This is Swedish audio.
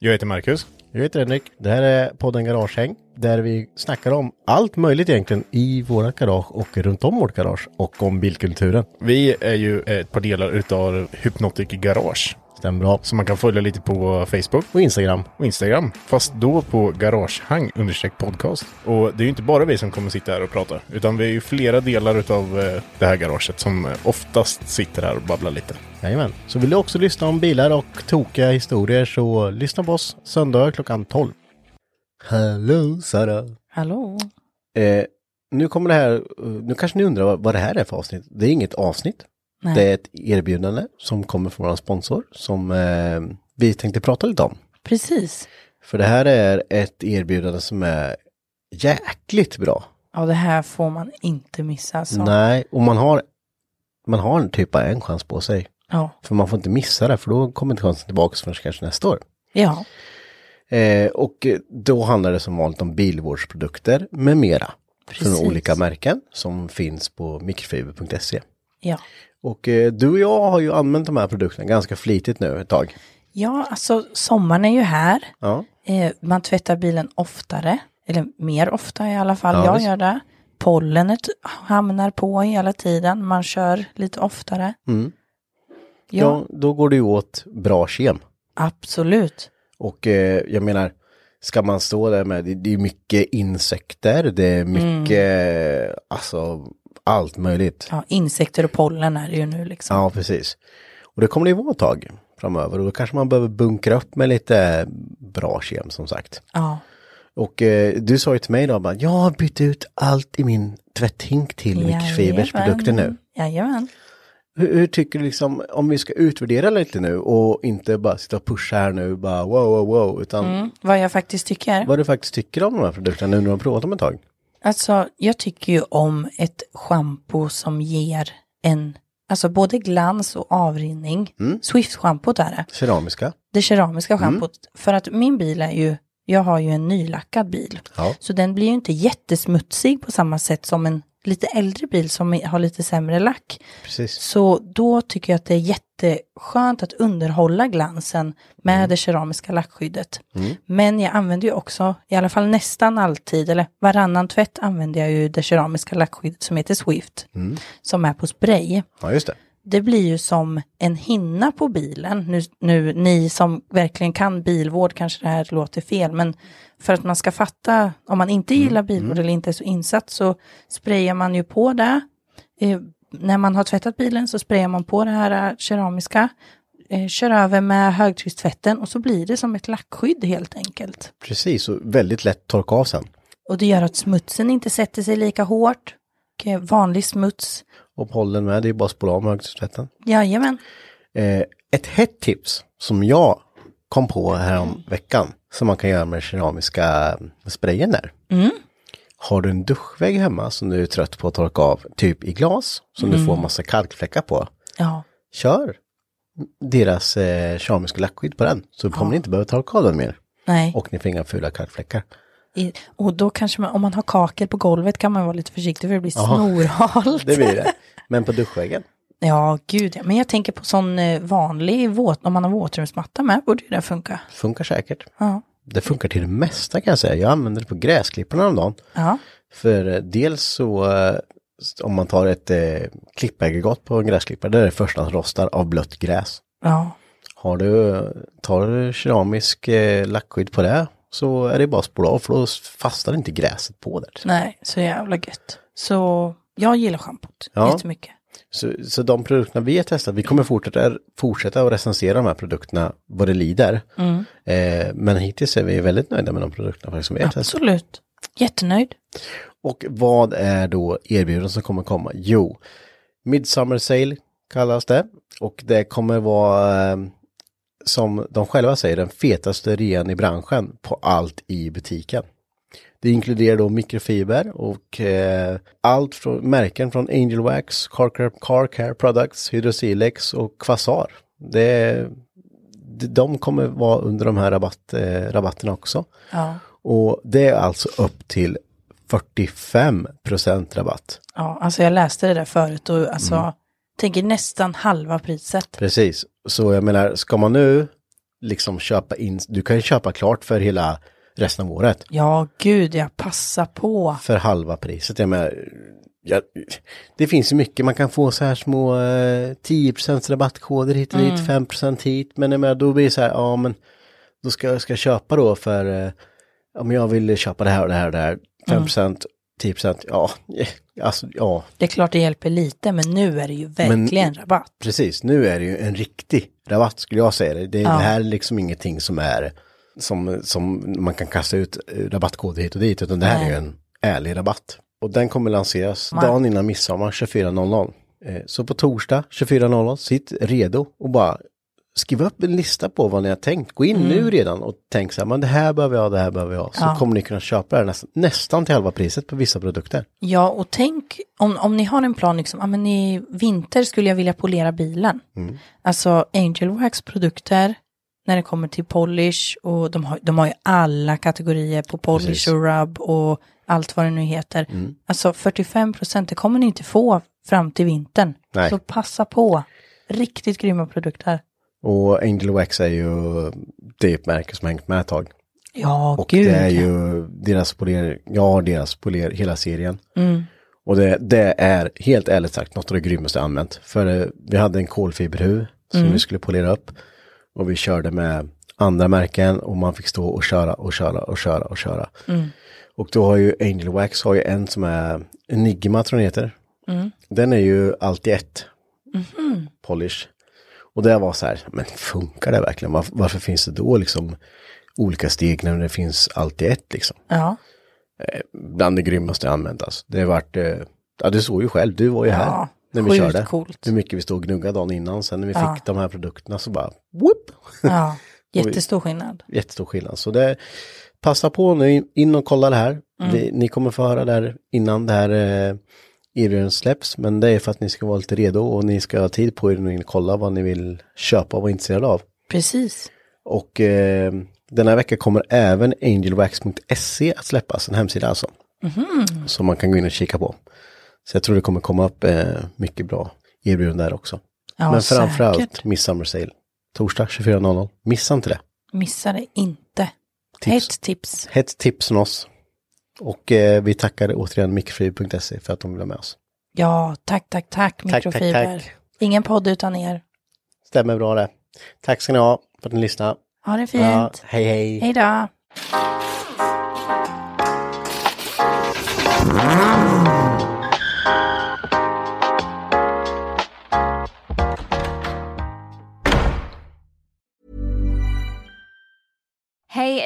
Jag heter Marcus. Jag heter Henrik. Det här är podden Garagehäng där vi snackar om allt möjligt egentligen i våra garage och runt om vårt garage och om bilkulturen. Vi är ju ett par delar utav Hypnotic Garage. Stämmer. Som man kan följa lite på Facebook Och Instagram. och Instagram. Fast då på Garagehang understreck podcast. Och det är ju inte bara vi som kommer sitta här och prata. Utan vi är ju flera delar utav eh, det här garaget som eh, oftast sitter här och babblar lite. Jajamän. Så vill du också lyssna om bilar och tokiga historier så lyssna på oss söndag klockan 12. Hallå Sara. Hallå? Eh, nu kommer det här, eh, nu kanske ni undrar vad, vad det här är för avsnitt. Det är inget avsnitt. Nej. Det är ett erbjudande som kommer från vår sponsor som eh, vi tänkte prata lite om. Precis. För det här är ett erbjudande som är jäkligt bra. Ja, det här får man inte missa. Så. Nej, och man har, man har en typ av en chans på sig. Ja. För man får inte missa det, för då kommer inte chansen tillbaka förrän kanske nästa år. Ja. Eh, och då handlar det som vanligt om bilvårdsprodukter med mera. Precis. Från olika märken som finns på mikrofiber.se. Ja. Och eh, du och jag har ju använt de här produkterna ganska flitigt nu ett tag. Ja, alltså sommaren är ju här. Ja, Eh, man tvättar bilen oftare. Eller mer ofta i alla fall. Ja, jag visst. gör det. Pollenet hamnar på hela tiden. Man kör lite oftare. Mm. Ja, ja. då går det ju åt bra kem. absolut. Och eh, jag menar, ska man stå där med, det, det är mycket insekter, det är mycket, alltså allt möjligt. Ja, insekter och pollen är det ju nu liksom. Ja, precis. Och det kommer det ju vara ett tag framöver och då kanske man behöver bunkra upp med lite bra kem som sagt. Ja. Och eh, du sa ju till mig då, bara, jag har bytt ut allt i min tvätthink till Microfibers produkter nu. Jajamän. Hur, hur tycker du liksom, om vi ska utvärdera lite nu och inte bara sitta och pusha här nu, bara wow, wow, wow, utan Mm. Vad jag faktiskt tycker. vad du faktiskt tycker om de här produkterna nu när du har provat dem ett tag. Alltså, jag tycker ju om ett schampo som ger en, alltså både glans och avrinning. Mm. Swift-schampot är det. Keramiska. Det keramiska Mm. schampot. För att min bil är ju, jag har ju en nylackad bil. Ja. Så den blir ju inte jättesmutsig på samma sätt som en lite äldre bil som har lite sämre lack. Precis. Så då tycker jag att det är jätteskönt att underhålla glansen med Mm. det keramiska lackskyddet. Men jag använder ju också, i alla fall nästan alltid, eller varannan tvätt använder jag ju det keramiska lackskyddet som heter Swift. Mm. Som är på spray. Ja, just det. Det blir ju som en hinna på bilen. Nu, nu ni som verkligen kan bilvård kanske det här låter fel, men för att man ska fatta, om man inte gillar bilvård eller inte är så insatt så sprayar man ju på det. Eh, när man har tvättat bilen så sprayar man på det här eh, keramiska, eh, kör över med högtryckstvätten och så blir det som ett lackskydd helt enkelt. Precis, och väldigt lätt torka av sen. Och det gör att smutsen inte sätter sig lika hårt. Och, eh, vanlig smuts, Och pollen med, det är bara att spola av högtryckstvätten. jajamän. Eh, ett hett tips som jag kom på här om veckan som man kan göra med keramiska sprayen där. Mm. Har du en duschvägg hemma som du är trött på att torka av, typ i glas, som du får massa kalkfläckar på, Ja, kör deras eh, keramiska lackskydd på den. Så kommer ni inte behöva ta kabeln mer. Nej. Och ni får inga fula kalkfläckar. I, och då kanske man, om man har kakel på golvet kan man vara lite försiktig för det blir snorhalt. Det blir det. Men på duschväggen. Ja, gud ja. Men jag tänker på sån eh, vanlig våt, om man har våtrumsmatta med borde det funka. Funkar säkert. Ja. Det funkar till det mesta kan jag säga. Jag använder det på gräsklipparna om dagen. Ja. För eh, dels så eh, om man tar ett eh, klippaggregat på en gräsklippare, där är det förstahandsrostar av blött gräs. Ja. Har du, tar du keramisk eh, lackskydd på det så är det bara att spola av för då fastnar inte gräset på där. Nej, så jävla gött. Så jag gillar schampot Ja. jättemycket. Så, så de produkterna vi har testat, vi kommer fortsätta, fortsätta att recensera de här produkterna vad det lider. Eh, men hittills är vi väldigt nöjda med de produkterna som vi har testat. Absolut. Jättenöjd. Och vad är då erbjudanden som kommer komma? Jo, Midsummer Sale kallas det. Och det kommer vara, eh, som de själva säger, den fetaste rean i branschen på allt i butiken. Det inkluderar då mikrofiber och eh, allt från märken från Angel Wax, Car Care, Car Care Products, Hydrosilex och Quasar. Det, de kommer vara under de här rabatt, eh, rabatterna också. Ja. Och det är alltså upp till 45% rabatt. ja, alltså jag läste det där förut och alltså, Mm. Tänker nästan halva priset. Precis. Så jag menar, ska man nu liksom köpa in, du kan ju köpa klart för hela resten av året. Ja, gud, jag passar på. För halva priset. Jag menar, ja, det finns ju mycket, man kan få så här små eh, 10 rabattkoder hit och dit, 5 hit. Men jag menar, då blir det så här, ja men då ska jag ska jag köpa då för, eh, om jag vill köpa det här och det här och det här, 5 10 ja, eh, alltså ja, Det är klart det hjälper lite, men nu är det ju verkligen rabatt. Precis, nu är det ju en riktig rabatt skulle jag säga. Det, det, Ja. det här är liksom ingenting som är som, som man kan kasta ut rabattkoder hit och dit, utan det här är ju en ärlig rabatt. Och den kommer lanseras Man- dagen innan midsommar 24.00. Eh, Så på torsdag 24.00, sitt redo och bara skriv upp en lista på vad ni har tänkt. Gå in nu redan och tänk så här, men det här behöver jag, det här behöver jag. Så Mm. Ja. kommer ni kunna köpa det här nästan, nästan till halva priset på vissa produkter. Ja, och tänk om, om ni har en plan, liksom, ja, men i vinter skulle jag vilja polera bilen. Mm. Alltså Angel Wax produkter, när det kommer till polish och de har, de har ju alla kategorier på polish Precis. och rub och allt vad det nu heter. Mm. Alltså 45 procent, det kommer ni inte få fram till vintern. Nej. Så passa på. Riktigt grymma produkter. Och Angel Wax är ju, det är ett märke som har hängt med ett tag. Ja, Och gud. det är ja. ju deras poler, har deras poler, hela serien. Mm. Och det, det är helt ärligt sagt något av det grymmaste jag använt. För eh, vi hade en kolfiberhuv som Mm. vi skulle polera upp. Och vi körde med andra märken och man fick stå och köra och köra och köra och köra. Mm. Och då har ju Angel Wax har ju en som är Enigma tror jag den heter. Mm. Den är ju alltid ett Mhm. polish. Och det var så här, men funkar det verkligen? Varför, varför finns det då liksom olika steg när det finns alltid ett liksom? Ja, Bland det grymmaste jag använt alltså. Det har varit, eh, ja du såg ju själv, du var ju här Ja, när vi körde. coolt. Hur mycket vi stod och gnuggade dagen innan. Sen när vi Ja. fick de här produkterna så bara, whoop! ja. jättestor skillnad. Jättestor skillnad. Så det, passa på nu, in och kolla det här. Mm. Vi, ni kommer få höra det här innan det här eh, erbjudandet släpps. Men det är för att ni ska vara lite redo och ni ska ha tid på er och kolla vad ni vill köpa och vara intresserade av. Precis. Och eh, den här veckan kommer även angelwax.se att släppas, en hemsida alltså. Mhm. Som man kan gå in och kika på. Så jag tror det kommer komma upp eh, mycket bra erbjudanden där också. Ja, Men framförallt säkert. Midsummer Sale. Torsdag 24.00. Missa inte det. Missa det inte. Tips. Ett tips. Hett tips från oss. Och eh, vi tackar återigen mikrofib.se för att de vill vara med oss. Ja, tack, tack, tack, tack, mikrofiber. tack. Ingen podd utan er. Stämmer bra det. Tack ska ni ha för att ni lyssnade. Ha det fint. Ja, hej hej. Hej då.